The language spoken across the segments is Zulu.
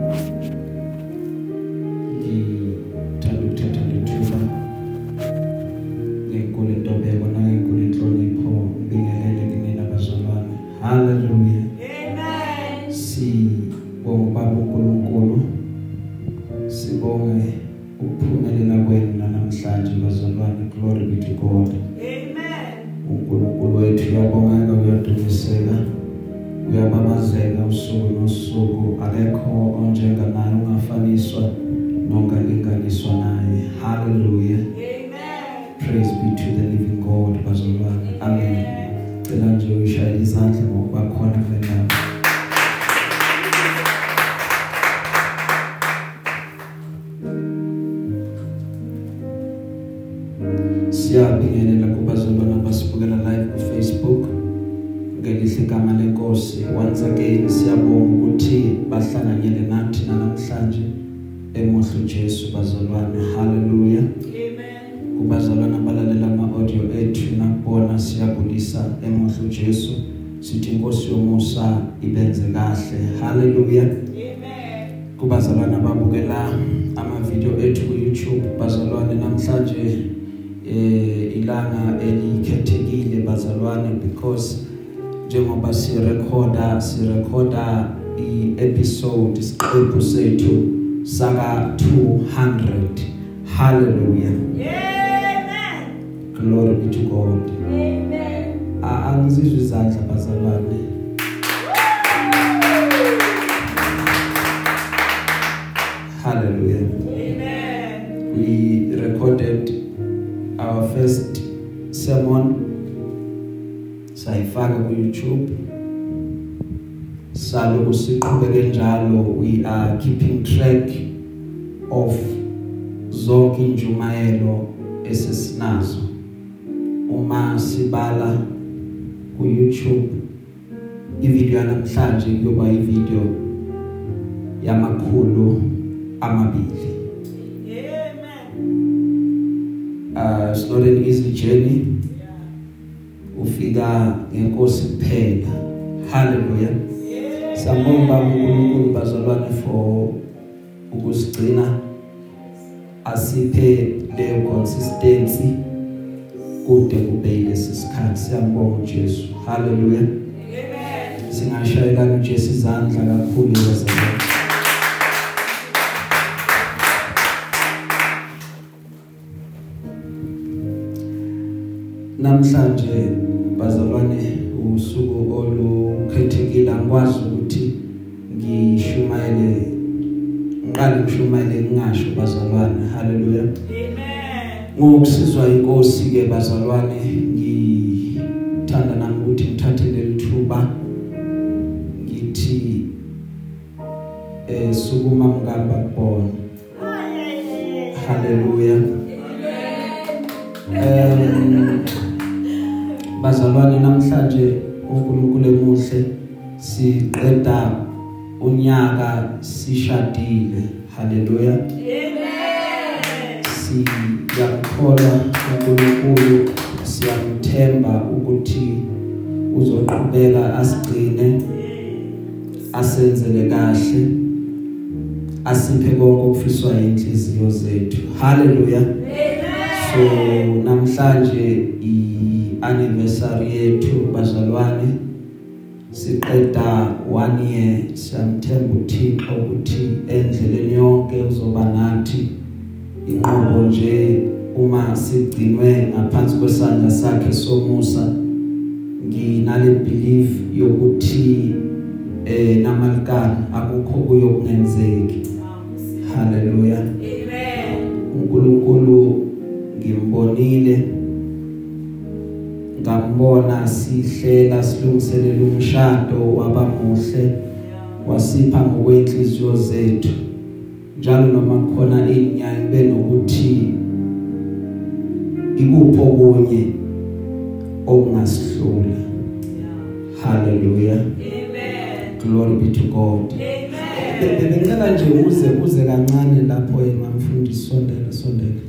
ngithanda sithi inkosi yomusa ibenze kahle haleluya Amen. kubazalwane ababukela ama video ethu ku YouTube bazalwane namhlanje eh ilanga elikhethekile bazalwane because njengoba si recorda si recorda i-episode isiqephu sethu saka 200 hallelujah Amen. glory be to God Amen. A- angizizwe izandla bazalwane hallelujah. Amen. we recorded our first sermon. Sayifaka ku YouTube saloku siqhubeke njalo. We are keeping track of zonke injumayelo esesinazo. Uma sibala ku YouTube ivideo yanamhlanje kuyoba ivideo yamakhulu amabili. Amen. uh it's not an easy journey. Ufika ngenkosi kuphela. Hallelujah. Siyabonga baba uNkulunkulu bazalwane for ukusigcina. Asiphe le consistency. Kude kube lesi sikhathi. Siyambonga uJesu. Hallelujah. Amen. singashayelana uJesu izandla kakhulu bazalwane namhlanje bazalwane usuku olukhethekile angikwazi ukuthi ngishumayele ngiqale ngishumayele ngingasho bazalwane. Haleluya Amen. Ngokusizwa inkosi ke bazalwane ngithanda nami ukuthi ngithathe leli thuba ngithi eh sukuma mkamba kubona. Haleluya um bazalwane namhlanje uNkulunkulu emuhle siqeda unyaka sishadile. Haleluya Amen. Siyakholwa uNkulunkulu siyamthemba ukuthi uzoqhubeka asigcine asenzele kahle asiphe konke okufiswa inhliziyo zethu. Haleluya so namhlanje i-anniversary yethu bazalwane siqeda 1 year. Siyamthemba uThixo ukuthi endleleni yonke uzoba nathi. Inqobo nje uma sigcinwe ngaphansi kwesandla sakhe somusa nginale belief yokuthi eh namalikani akukho kuyokungenzeki. Haleluya. Amen. uNkulunkulu ngimbonile. Ngambona sihlela silungiselela umshado wabamuhle. Wasipha ngokwenhliziyo zethu. Njalo noma khona inyanga benokuthi ikupho kunye okungasihlula haleluya Amen. glory be to god Amen. bengicela nje uze uze kancane lapho emamfundisi sondela sondela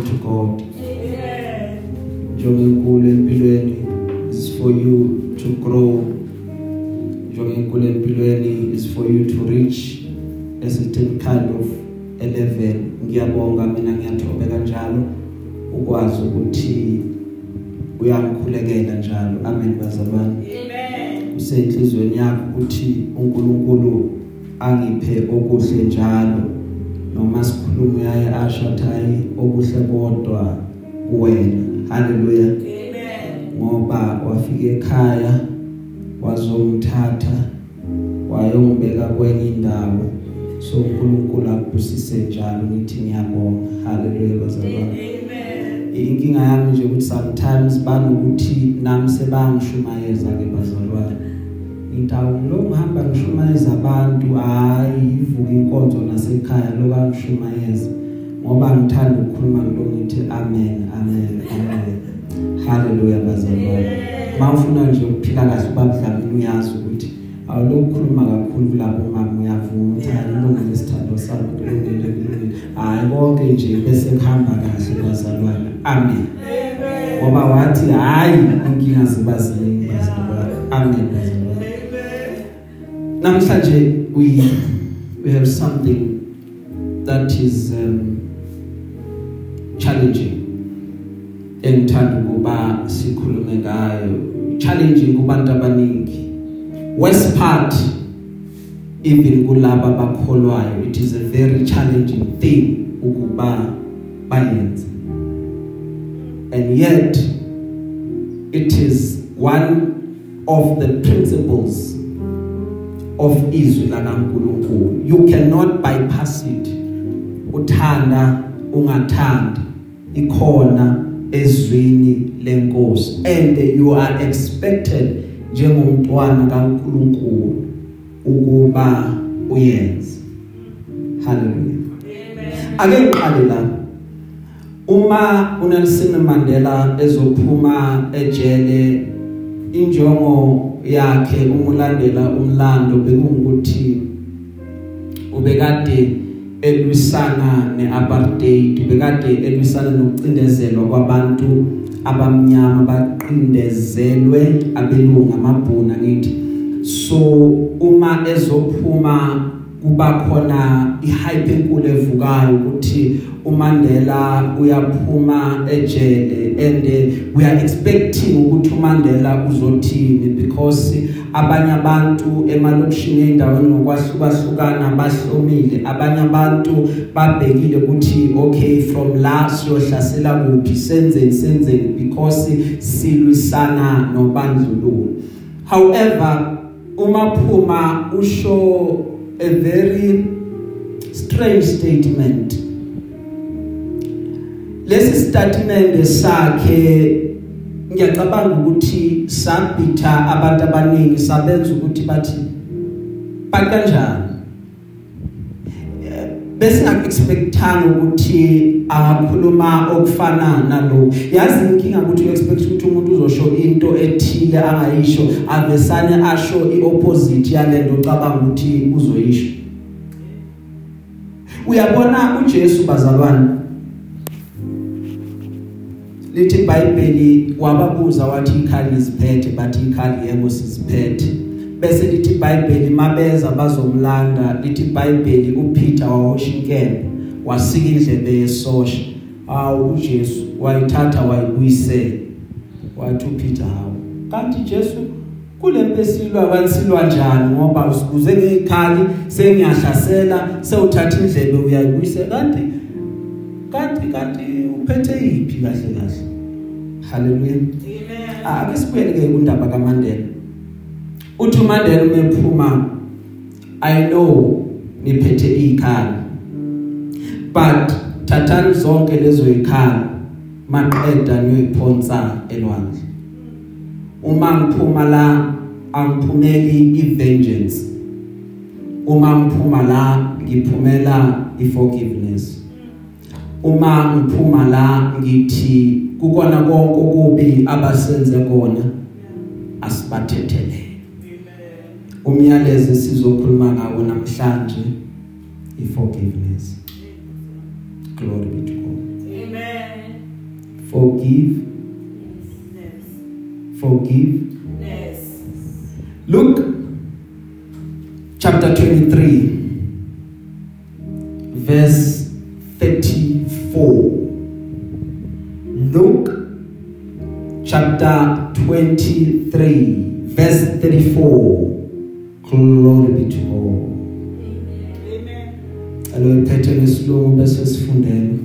glory be to God Amen. njengoba inkulu empilweni is for you to grow. Njengoba inkulu empilweni is for you to reach a certain kind of a level. Ngiyabonga mina ngiyathobe kanjalo. Ukwazi ukuthi uyangikhulekela njalo. Amen bazalwane. Amen. usenhlizweni yakho ukuthi uNkulunkulu angiphe okuhle njalo. Noma sikhuluma yaye ashathayi okuhle kodwa kuwena. Haleluya. Amen. ngoba wafika ekhaya wazongithatha wayongibeka kwenye indawo. So uNkulunkulu akubusise njalo ngithi ngiyabonga. Haleluya bazalwane. Amen. inkinga yami nje ukuthi sometimes banokuthi nami sebangishumayeza ke bazalwane. Indawo lo ngihamba ngishumayeza abantu hayi ivuka inkonzo nasekhaya lo kangishumayeza ngoba ngithanda ukukhuluma lo ngithi amen amen amen. Haleluya bazalwane. Mawufuna nje ukuphila kahle babudlamini uyazi ukuthi awulokukhuluma kakhulu kulabo mama uyavuma ukuthi hayi ilungile isithando sami kulungile kulungile hayi konke nje bese kuhamba kahle bazalwane. Amen. Amen. ngoba wathi hayi inkinga ziba ziningi bazalwane. Amen bazalwane. Amen. Namhlanje we we have something that is um, challenging. Engithanda ukuba sikhulume ngayo. Challenging kubantu abaningi. Worst part even kulabo abakholwayo it is a very challenging thing ukuba bayenze. And yet it is one of the principles of izwi lakaNkuluNkulu you cannot bypass it. Uthanda ungathandi. Ikhona ezwini lenkosi. And you are expected njengomntwana kaNkuluNkulu ukuba uyenze. Hallelujah. Amen. ake ngiqale la. Uma uNelson Mandela ezophuma ejele injongo yakhe umulandela umlando bekungukuthi ubekade elwisana neapartheid bekade elwisana nokucindezelwa kwabantu abamnyama baqindezelwe abelungu amabhuna ngithi. So uma ezophuma kuba khona ihype enkulu evukayo ukuthi uMandela uyaphuma ejele and uh, we are expecting ukuthi uMandela uzothini because abanye abantu emalokishini endaweni ngokwahlukahlukana bahlomile. Abanye abantu babhekile ukuthi okay from la siyohlasela kuphi senzeni senzeni because silwisana nobandlululo however uma phuma usho a very strange statement. Lesi statement sakhe ngiyacabanga ukuthi sabitha abantu abaningi sabenza ukuthi bathi bathi kanjani bese ngakexpectanga ukuthi angakhuluma okufana nalo. Yazi inkinga ukuthi uexpect ukuthi umuntu uzosho into ethile angayisho avesane asho iopposite yalento ocabanga ukuthi uzoyisho. Uyabona uJesu bazalwane? Lithi iBhayibheli wababuza wathi ikhali iziphethe bathi ikhali yebo siziphethe. Bese lithi iBhayibheli mabeza bazomlanda lithi iBhayibheli uPeter wawoshinkela wasika indlebe yesosha. Awu uJesu wayithatha wayibuyisela. Wathi uPeter hawo kanti Jesu kulempe silwa kansilwa njani? Ngoba usibuze ngekhali sengiyahlasela sewuthatha indlebe uyayibuyisela. Kanti kanti kanti uphethe iphi kahle kahle? Haleluya Amen. ake sibuyele ke kundaba kaMandela. Uthi uMandela umephuma i know niphethe ikhali but thathani zonke lezo ikhali maqeda niyoyiphonsa elwandle. Uma ngiphuma la angiphumeli ivengeance. Uma ngiphuma la ngiphumela iforgiveness. Uma ngiphuma la ngithi kukona konke okubi abasenze kona asibathethelele. Umyalezo sizokhuluma ngawo namhlanje iforgiveness. Glory be to. Forgive Yes. forgive Yes. Luke chapter 23 verse 34 Luke chapter 23 verse 34 Glory be to God Amen. Alo iphethe lesilungu bese sifundela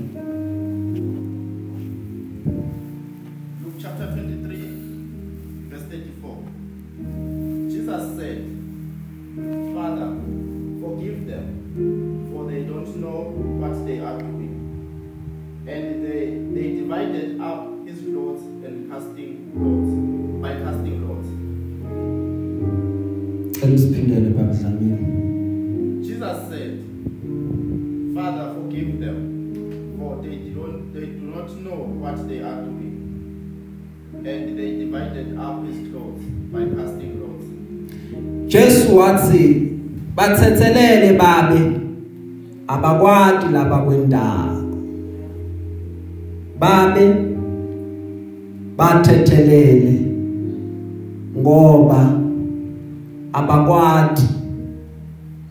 wathi bathethelele babe abakwadi laba kwendawo babe bathethelele ngoba abakwadi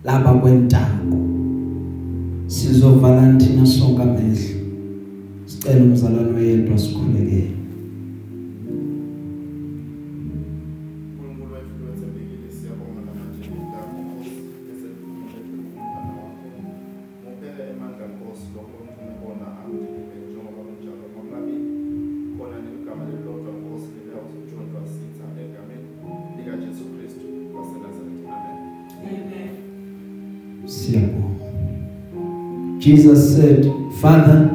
laba kwentako sizovala thina sonke amehlo? Sicela umzalwane oyedwa sikhulekele Jesus said, Father,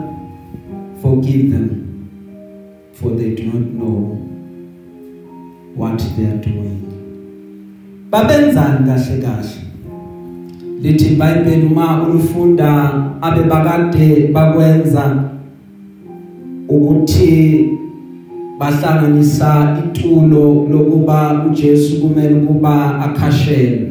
forgive them, for they do not know what they are doing. Babenzani kahle kahle? Lithi iBhayibheli uma ulifunda abe bakade bakwenza ukuthi bahlanganisa itulo lokuba uJesu kumele kuba akhashelwe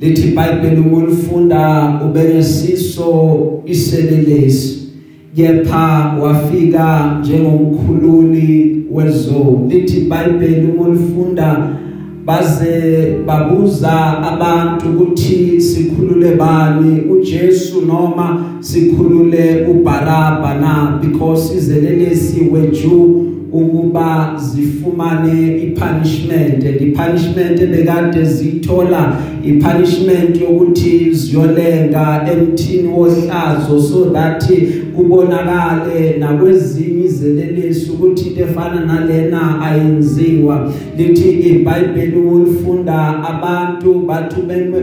lithi iBhayibheli uma ulifunda ubenesiso iselelesi kepha wafika njengomkhululi wezoni lithi iBhayibheli uma ulifunda baze babuza abantu ukuthi sikhulule bani uJesu noma sikhulule uBaraba na? Because izelelesi weJew ukuba zifumane ipunishment. And ipunishment ebekade zithola ipunishment yokuthi ziyolenga emthini wohlazo so that kubonakale nakwezinye izelelesi ukuthi into efana nalena ayenziwa. Lithi iBhayibheli ulifunda abantu bathu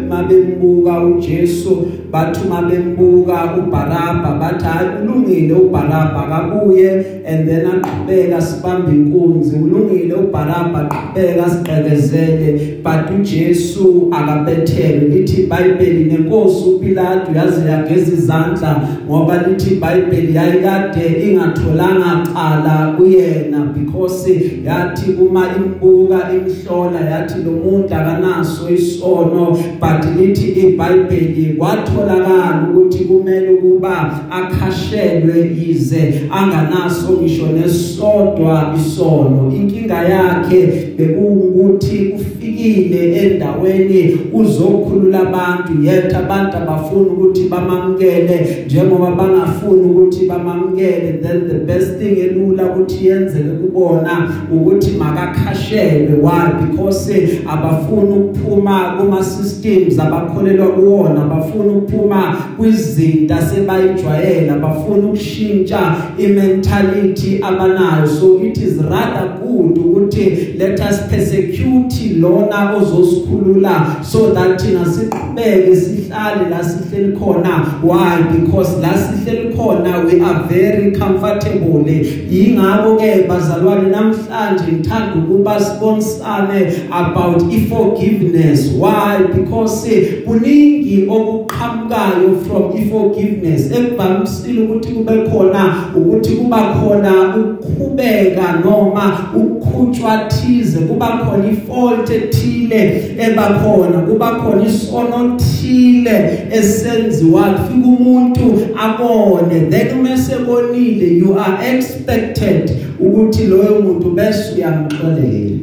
mabembuka uJesu bathu mabembuka uBaraba bathi ulungile uBaraba akabuye and then aqhubeka sibambe inkunzi ulungile uBaraba aqhubeka siqekezele but uJesu akabethelwe lithi iBhayibheli nenkosi uPilato yaze yageza izandla ngoba lithi iBhayibheli yayikade ingatholanga cala kuyena because yathi uma imbuka imhlola yathi lo muntu akanaso isono but lithi iBhayibheli kwatholakala ukuthi kumele ukuba akhashelwe yize anganaso ngisho nesodwa isono. Inkinga yakhe bekuwukuthi ufikile endaweni uzokhulula abantu. Yethu abantu abafuna ukuthi bamamkele njengoba bangafuni ukuthi bamamkele then the best thing elula ukuthi yenzeke kubona ukuthi makakhashelwe. Why? Because abafuni ukuphuma kuma systems abakholelwa kuwona. Abafuni ukuphuma kwizinto asebayijwayela abafuni ukushintsha imentality abanayo. So it is rather good ukuthi let us persecute lona ozosikhulula so that thina siqhubeke sihlale la sihleli khona. Why? Because la sihleli khona we are very comfortable. Yingakho ke bazalwane namhlanje ngithanda ukuba sibonisane about iforgiveness. Why? Because kuningi okuqhamukayo from iforgiveness. Ekuvamisile ukuthi kube khona ukuthi kuba khona ukukhubeka noma ukukhutshwathize kuba khona ifault ethile ebakhona kuba khona isono thile esenziwa kufika umuntu abone. Then umesebonile you are expected ukuthi loyo muntu bese uyamxolela.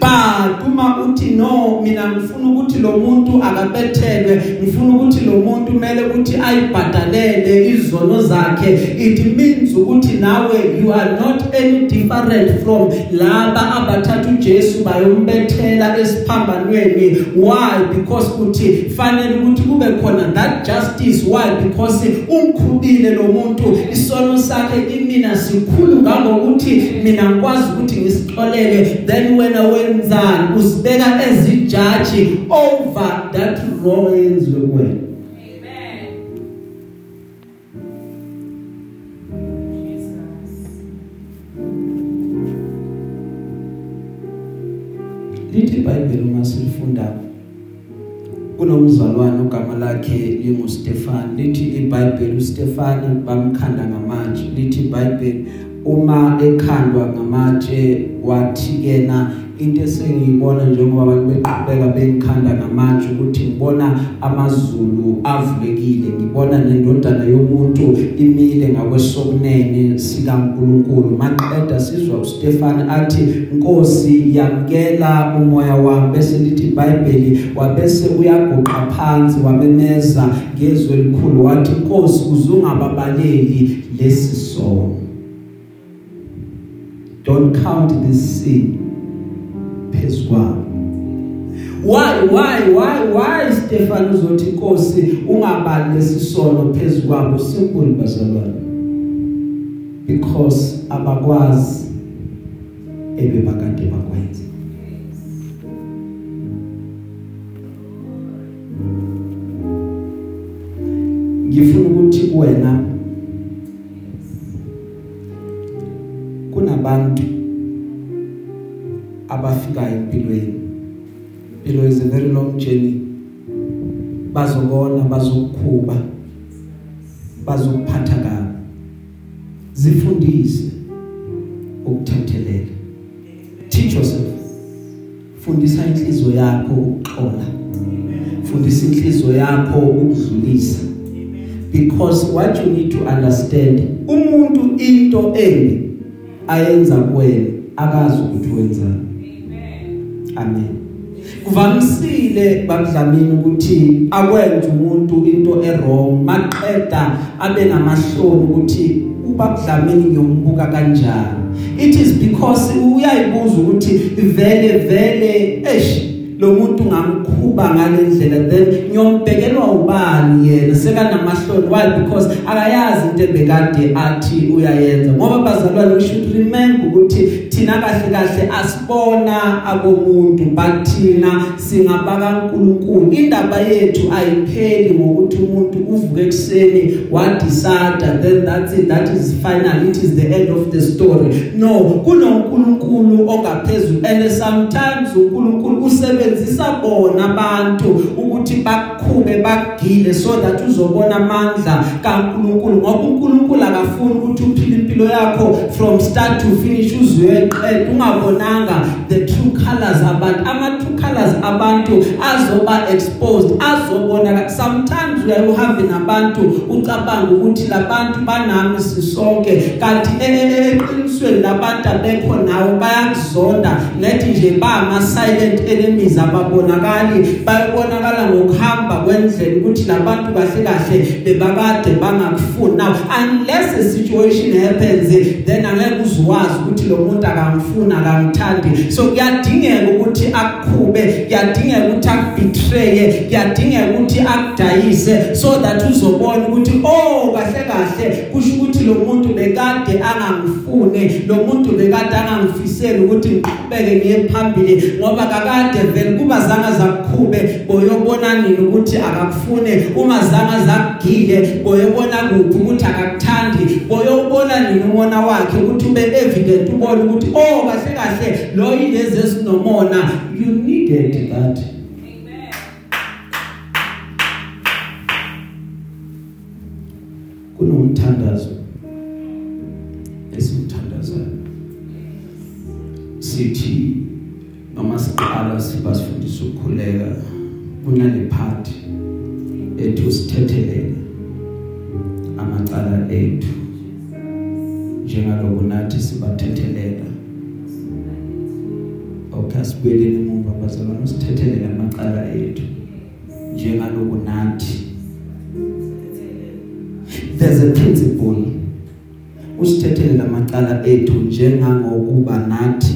But uma uthi no mina ngifuna ukuthi lo muntu akabethelwe ngifuna ukuthi lo muntu kumele ukuthi ayibhadalele izono zakhe. It means ukuthi nawe you are not any different from laba abathatha uJesu bayombethela esiphambanweni. Why? Because uthi fanele ukuthi kube khona that justice. Why? Because umkhubile lo muntu isono sakhe imina sikhulu ngangokuthi mina ngikwazi ukuthi ngisixolele. Then wena wenzani usibeka as ijudge over that wrong yenziwe kuwena Amen. Jesus. lithi iBhayibheli uma silifunda kunomzalwane ogama lakhe linguStefan lithi iBhayibheli uStefan bamkhanda ngamatshe lithi iBhayibheli uma ekhandwa ngamatshe wathi kena into esengiyibona njengoba abantu beqhubeka bengikhanda ngamatshe ukuthi ngibona amazulu avulekile ngibona nendodana yomuntu imile ngakwesokunene sikaNkuluNkulu. Maqeda sizwa uStefan athi Nkosi yamkela umoya wami. Bese lithi iBhayibheli wabese uyaguqa phansi wamemeza ngezwe elikhulu wathi Nkosi uzungababaleli lesi sono. Don't count this sin. Phezukwayo why why why why Stefan uzothi inkosi ungabali lesisono phezukwabo simple bazalwane? Because abakwazi ebebakade bakwenza. Ngifuna ukuthi kuwena kunabantu abafikayo empilweni. Impilo is a very long journey. Bazobona bazokukhuba bazokuphatha kabi. Zifundise ukuthathelela teach yourself. Fundisa inhliziyo yakho ukuxola. Fundisa inhliziyo yakho ukudlulisa. Because what you need to understand umuntu into embi ayenza kuwena akazi ukuthi wenzani. Amen. Kuvamisile bakudlamini ukuthi akwenze umuntu into errong maqeda abe namahloni ukuthi ubakudlamini ngiyombuka kanjani. It is because uyayibuza ukuthi vele vele eish lo muntu ngamkhuba ngalendlela then ngiyombhekelwa ubani yena? Sekanamahloni. Why? Because akayazi into ebekade athi uyayenza. Ngoba bazalwane we should remember ukuthi thina kahle kahle asibona abomuntu bathina singabaka uNkulunkulu. Indaba yethu ayipheli ngokuthi umuntu uvuke ekseni wadecide then that's it. That is final. It is the end of the story. No kunoNkulunkulu ongaphezulu. And sometimes uNkulunkulu usebenzisa bona abantu ukuthi bakukhube bakugile so that uzobona amandla kaNkulunkulu. Ngoba uNkulunkulu akafuni ukuthi uphile impilo yakho from start to finish uzwe eqeda ungabonanga the colors abantu ama true colors abantu azoba exposed azobona. Sometimes uyayohamba nabantu ucabanga ukuthi labantu banami sisonke kanti eqinisweni labantu abekho nawe bayakuzonda. Lethi nje bama silent enemies ababonakali bayabonakala ngokuhamba kwendlela ukuthi labantu kahle kahle bebakade bangakufuni. Now unless a situation happens then angeke uzwazi ukuthi lo muntu akamfuna akamthandi. So kuyadinga kuyadingeka ukuthi akukhube kuyadingeka ukuthi akubetray kuyadingeka ukuthi akudayise so that uzobona ukuthi oh kahle kahle kusho ukuthi lo muntu bekade angangifune lo muntu bekade angangifiseli ukuthi ngiqhubeke ngiye phambili ngoba kakade vele kuba zanga zakukhube boyobona nini ukuthi akakufune uma zanga zakugile boyobona kuphi ukuthi akakuthandi boyobona nini umona wakhe ukuthi ube evident ubone ukuthi oh kahle kahle lo yilezi esinomona you needed that. Amen. kunomthandazo. Esimthandazayo. Sithi noma siqala siba sifundisa ukukhuleka. Kunale part ethu sithethelele amacala ethu. Njengaloko nathi sibathethelela okay asibuyeleni emuva bazalwane sithethelele amacala ethu njengaloko nathi. There's a principle. Usithethele lamacala ethu njengangokuba nathi.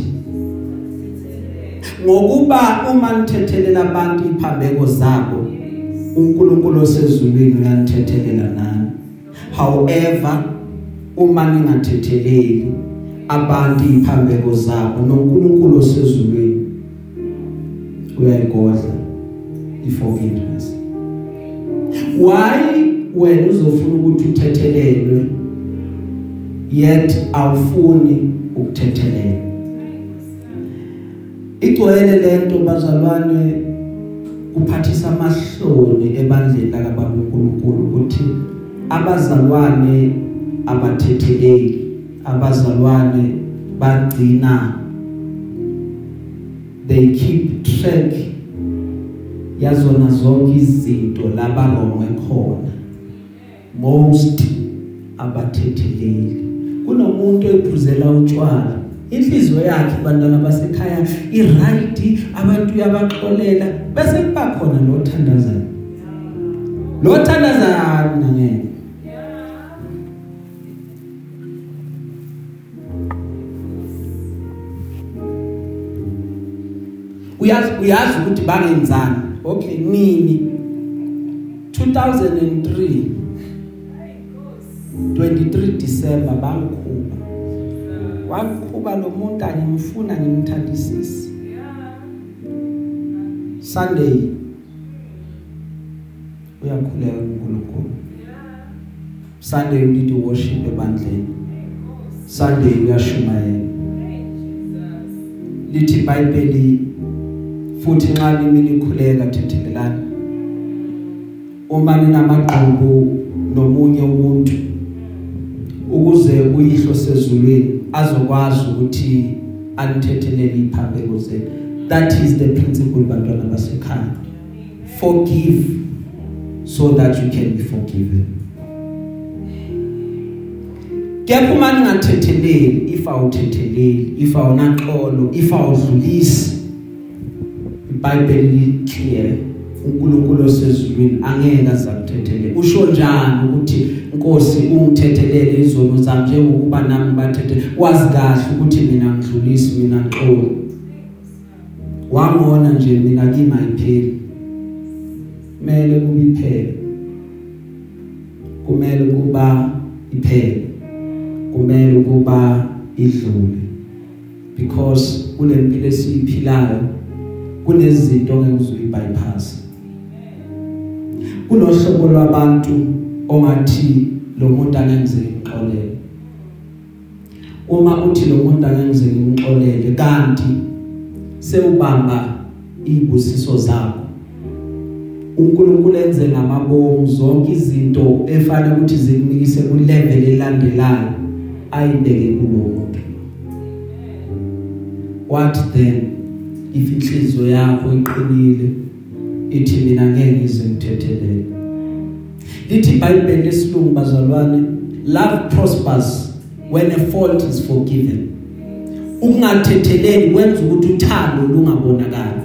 Ngokuba uma nithethelela abantu iphambeko zabo uNkulunkulu osezulwini uyanithethelela nani? However uma ningathetheleli abantu iphambeko zabo noNkulunkulu osezulwini uyayigodla iforgiveness why wena uzofuna ukuthi uthethelelwe yet awufuni ukuthethelelwa? Igcwele lento bazalwane kuphathisa amahloni ebandleni lakababa uNkulunkulu ukuthi abazalwane abathetheleli. Abazalwane bagcina they keep track yazona zonke izinto labarongwe khona. Most abathetheleli. Kunomuntu ephuzela utshwala inhliziyo yakhe bantwana basekhaya iright abantu uyabaxolela bese kuba khona lo thandazayo lo thandazayo ngeke. Uyazi uyazi ukuthi bangenzani? Okay. Nini? 2003 23 December bangikhuba wangikhuba lo muntu angimfuna ngimthandisisi Sunday. Uyakhuleka uNkulunkulu Sunday ulithi worship ebandleni. Sunday uyashumayela. Lithi iBhayibheli futhi nxa nimi likhuleka thethelelani uma ninamagqubu nomunye umuntu ukuze uyihlo sezulwini azokwazi ukuthi anithethelele iphambeko zenu. That is the principle bantwana basekhaya. Forgive so that you can be forgiven. Kepha uma ningathetheleli if awuthetheleli if awunaxolo if awudlulisi iBhayibheli clear uNkulunkulu osezulwini angeke azakuthethelele usho njani ukuthi Nkosi ungithethelele izono zami njengokuba nami bathethe wazi kahle ukuthi mina ngidlulisi mina ngixolo wangona nje mina kimi ayipheli. Kumele kube iphele kumele kuba iphele. Kumele kuba idlule. Because kulempilo esiyiphilayo kunezinto ongeke uzoyibypass kunohlobo lwabantu ongathi lo muntu angenzeki ngixolele. Uma uthi lo muntu angenzeki ngixolele kanti sewubamba izibusiso zakho uNkulunkulu enze ngamabomu zonke izinto efanele ukuthi zikunikise ku level elandelayo ayibeke kulo muntu what then? If inhliziyo yakho iqinile ithi mina ngeke ngize ngithethelele. Lithi iBhayibheli lesilungu bazalwane love prospers when a fault is forgiven. Ukungathetheleli kwenza ukuthi uthando lungabonakali.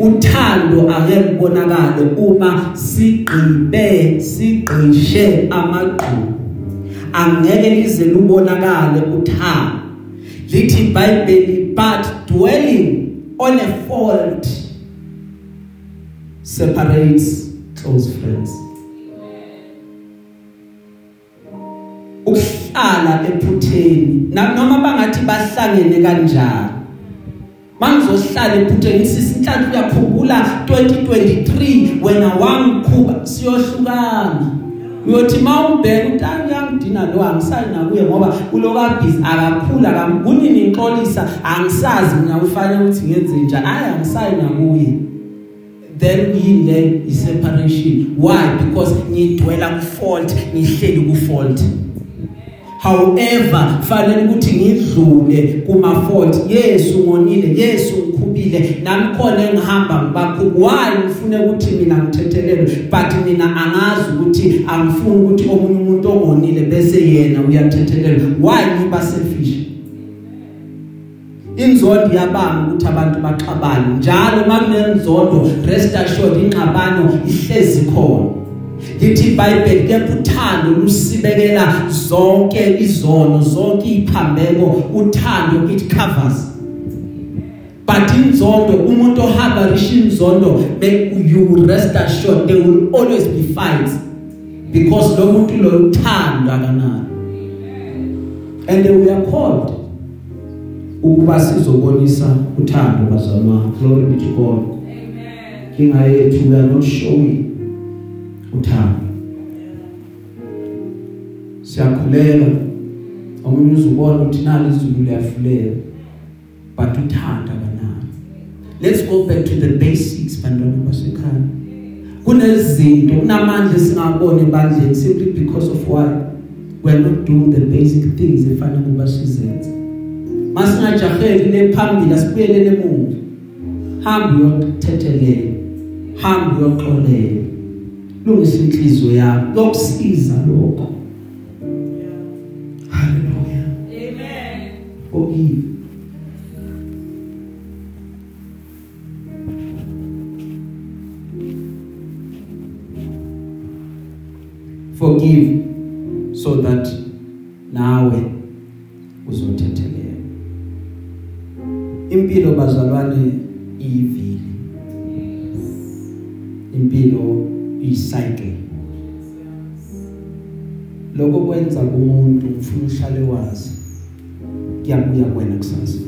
Uthando ake libonakale uma sigqibe sigqishe amagqubu angeke lize lubonakale uthando. Lithi iBhayibheli but dwelling on a fault separates close friends. Ukuhlala ephutheni noma bangathi bahlangene kanjani. Mangizohlala ephutheni sisinhlanhla uyakhumbula 2023 wena wangikhuba siyohlukana. Uyothi mawubheka uthi angiyangidina lo angisayina kuye ngoba kulokabhizi akakhula kamkunini inxolisa angisazi mina ufanele ukuthi ngenze njani. Hayi angisayina kuye then yile iseparation. Why? Because ngidwela ku fault ngihleli ku fault however fanele ukuthi ngidlule kuma fault Yesu ngonile Yesu ngikhubile nami khona engihamba ngibakho why ngifune ukuthi mina ngithethelele but mina angazi ukuthi angifuni ukuthi omunye umuntu ongonile bese yena uyathethelela why ngiba selfish? Inzondo yabanga ukuthi abantu baxabane. Njalo makunenzondo rest assured ingxabano ihlezi khona. Lithi iBhayibheli kepha uthando lusibekela zonke izono zonke iphambeko uthando it covers. But inzondo umuntu ohamba risha inzondo you rest assured there will always be fights. Because lo muntu lo uthando akanalo. And we are called ukuba sizobonisa uthando bazalwane. Glory be to God. Amen. Kinga yethu we are not showing uthando. Siyakhuleka. Omunye uzubona ukuthi nali izulu liyafulela but uthanda kanani let's go back to the basics bantwana basekhaya. Kunezinto kunamandla singabona ebandleni simply because of why? We are not doing the basic things efanele kuba sizenze. Masingajaheli lephambili asibuyelele emuva. Hamba uyothethelela hamba uyoxolela lungisa inhliziyo yakho lokusiza lokho. Haleluya Amen. forgive. Forgive so that nawe uzothethelela. Impilo bazalwane uhlale wazi kuyabuya kwena kusasa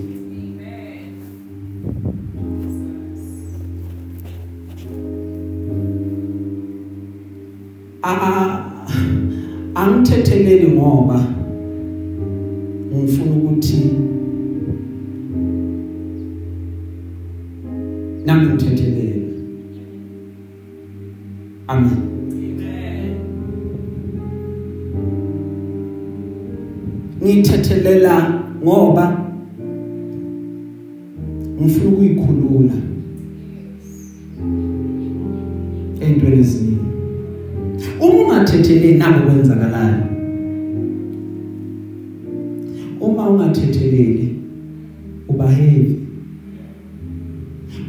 a angithetheleli ngoba ungathetheleli nabo kwenzakalayo uma ungathetheleli uba heavy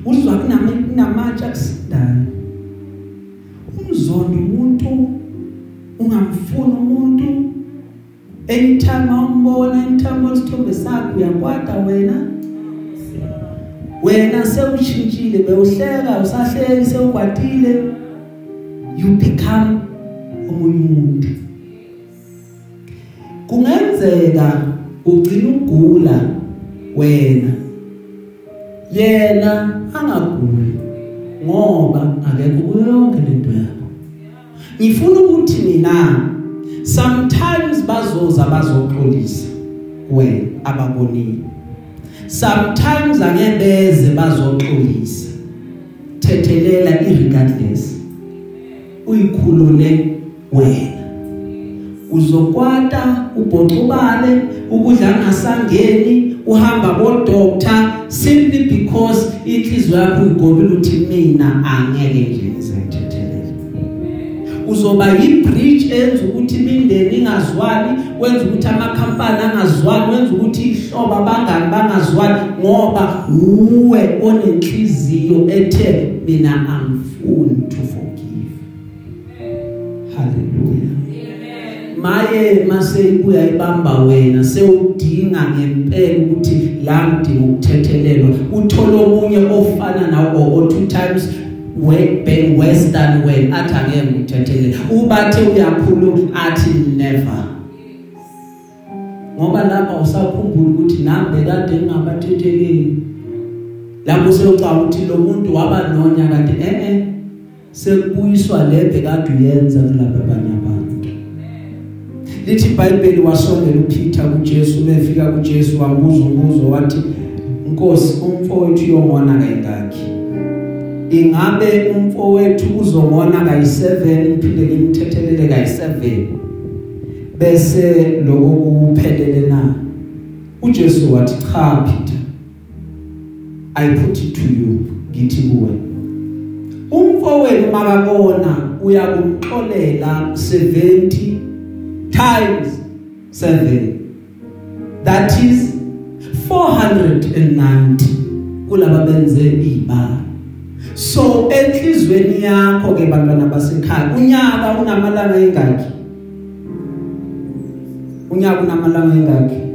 uzwa kunamatshe akusindayo. Umzondo umuntu ungamfuna umuntu. Anytime awumbona anytime osithombe sakho uyakwata wena. Wena sewushintshile bewuhleka usahleli sewukwatile you become ugcina ugula wena? Yena angaguli ngoba akekho kuyo yonke lento yakho. Ngifuna ukuthi mina sometimes bazoza bazoxolisa wena ababonile. Sometimes angebeze bazoxolisa. Thethelela irregardless. Uyikhulule wena. Uzokwata ubhoxubale ukudla ngasangeni uhamba bo doctor simply because inhliziyo yakho igobile uthi mina angeke nje ngizethethelele uzoba yibridge enza ukuthi imindeni ingazwani wenza ukuthi amakhampani angazwani wenza ukuthi ihlobo abangani bangazwani ngoba uwe onenhliziyo ethe mina angifuni to forgive. Hallelujah. Maye mase ibuya ibamba wena sewudinga ngempela ukuthi la ngidinga ukuthethelelwa. Uthola omunye ofana nawo o two times ben western way athi angeke ngikuthethelela ubathe uyakhuluma athi never. Ngoba lapha usakhumbula ukuthi nami bekade ngingabathetheleli. Lapho seyocaba ukuthi lo muntu waba nonya kanti eh eh sekubuyiswa lebhe kade uyenza kulapha abanye abantu. Lithi iBhayibheli wasondela uPeter kuJesu mefika kuJesu wambuza umbuzo wathi Nkosi umfowethu uyongona kayingaki ingabe umfowethu uzongona kayi7 iphinde ngimthethelele kayi7 bese lokho kuphelele na? uJesu wathi cha Peter I put it to you ngithi kuwe. Umfowenu makabona uyakumxolela 70 times 7 that is 490 kulaba benze ibala so enhlizweni yakho ke bantwana basekhaya unyaka unamalanga engaki? Unyaka unamalanga engaki?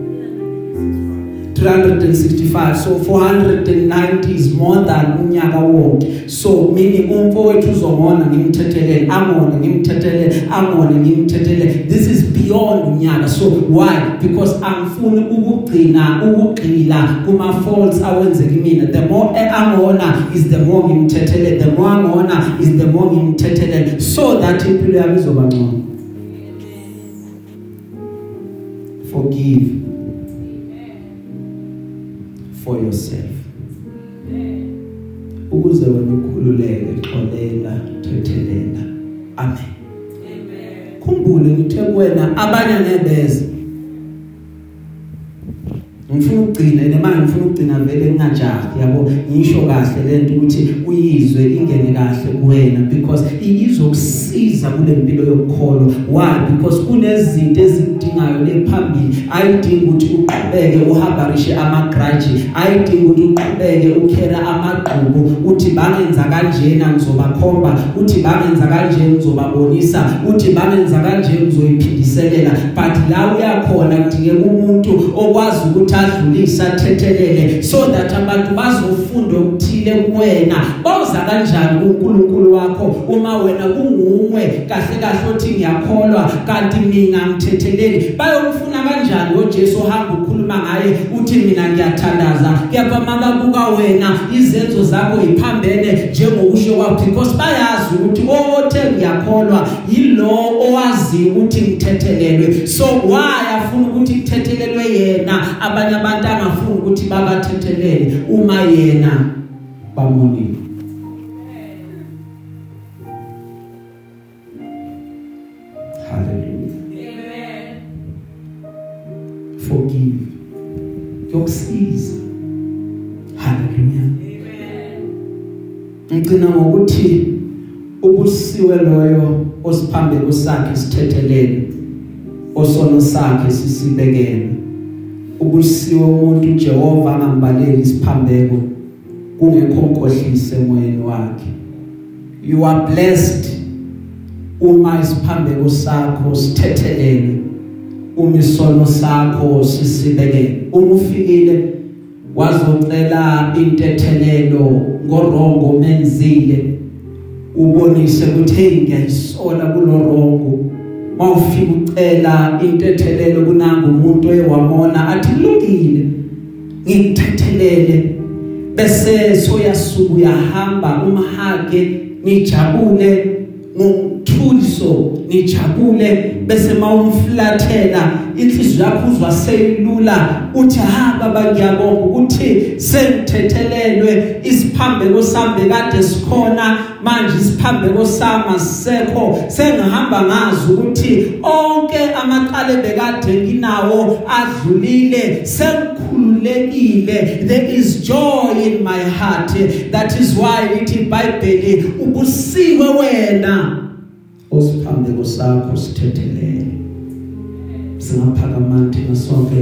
365 so 490 is more than unyaka wonke. So meaning umfowethu uzongona ngimthethelele angone ngimthethelele angone ngimthethelele. This is beyond unyaka. So why? Because angifuni ukugcina ukugxila kuma faults awenze kimi the more angona is the more ngimthethelele. The more angona is the more ngimthethelele. So that impilo yami izoba ngcono. Forgive. For yourself. Ukuze wena ukhululeke xolela thethelela amen. Amen. khumbule ngithe kuwena abanye nebeze. Ngifuna ukugcina nemanje ngifuna ukugcina vele ngingajahi yabo? Ngisho kahle lento ukuthi uyizwe ingene kahle kuwena because izokusiza kule mpilo yokukholwa. Why? Because kunezinto ezidingayo lephambili ayidingi ukuthi uqhubeke uhabarishe amagraji ayidingi ukuthi uqhubeke ukhera amagqubu uthi bangenza kanjena ngizobakhomba uthi bangenza kanjena ngizobabonisa uthi bangenza kanjena ngizoyiphindiselela but la uyakhona kudingeka umuntu okwazi ukuthi adlulise athethelele so that abantu bazofunda okuthile kuwena. Boza kanjani kuNkulunkulu wakho? Uma wena kunguwe kahle kahle othi ngiyakholwa kanti mina ngithetheleli bayomfuna kanjani uJesu ohamba ukhuluma ngaye? Uthi mina ngiyathandaza. Kepha mababuka wena. Izenzo zakho iphambene njengokusho kwakho. Because bayazi ukuthi othe ngiyakholwa yilo owazi ukuthi ngithethelelwe. So why afuna ukuthi kuthethelelwe yena? Abanye abantu angafuni ukuthi babathethelele uma yena bamonile hallelujah. Amen. forgive yokusiza hallelujah. Amen. ngicina ngokuthi ubusiwe loyo osiphambeko sakhe sithethelele osono sakhe sisibekele. Ubusiwe umuntu uJehova angambaleli isiphambeko. Kungekho nkohlise emoyeni wakhe. You are blessed. Uma isiphambeko sakho sithethelele uma isono sakho sisibekele uma ufikile wazocela intethelelo ngorongo menzile. Ubonise ukuthi hey ngiyayisola kulorongo mawufika ucela intethelelo kunanga umuntu oyewamona athi kulungile ngikuthethelele bese soyasuka uyahamba umhage nijabule ngomthuliso nijabule bese mawumflathela. Inhliziyo yakho uzwa seyilula uthi ha baba ngiyabonga ukuthi sengithethelelwe. Isiphambeko sami kade sikhona manje isiphambeko sami sisekho sengihamba ngazi ukuthi onke amaqale bekade nginawo adlulile sengikhululekile. There is joy in my heart. That is why lithi iBhayibheli ubusiwe wena. Osiphambeko sakho sithethelele singaphakama thina sonke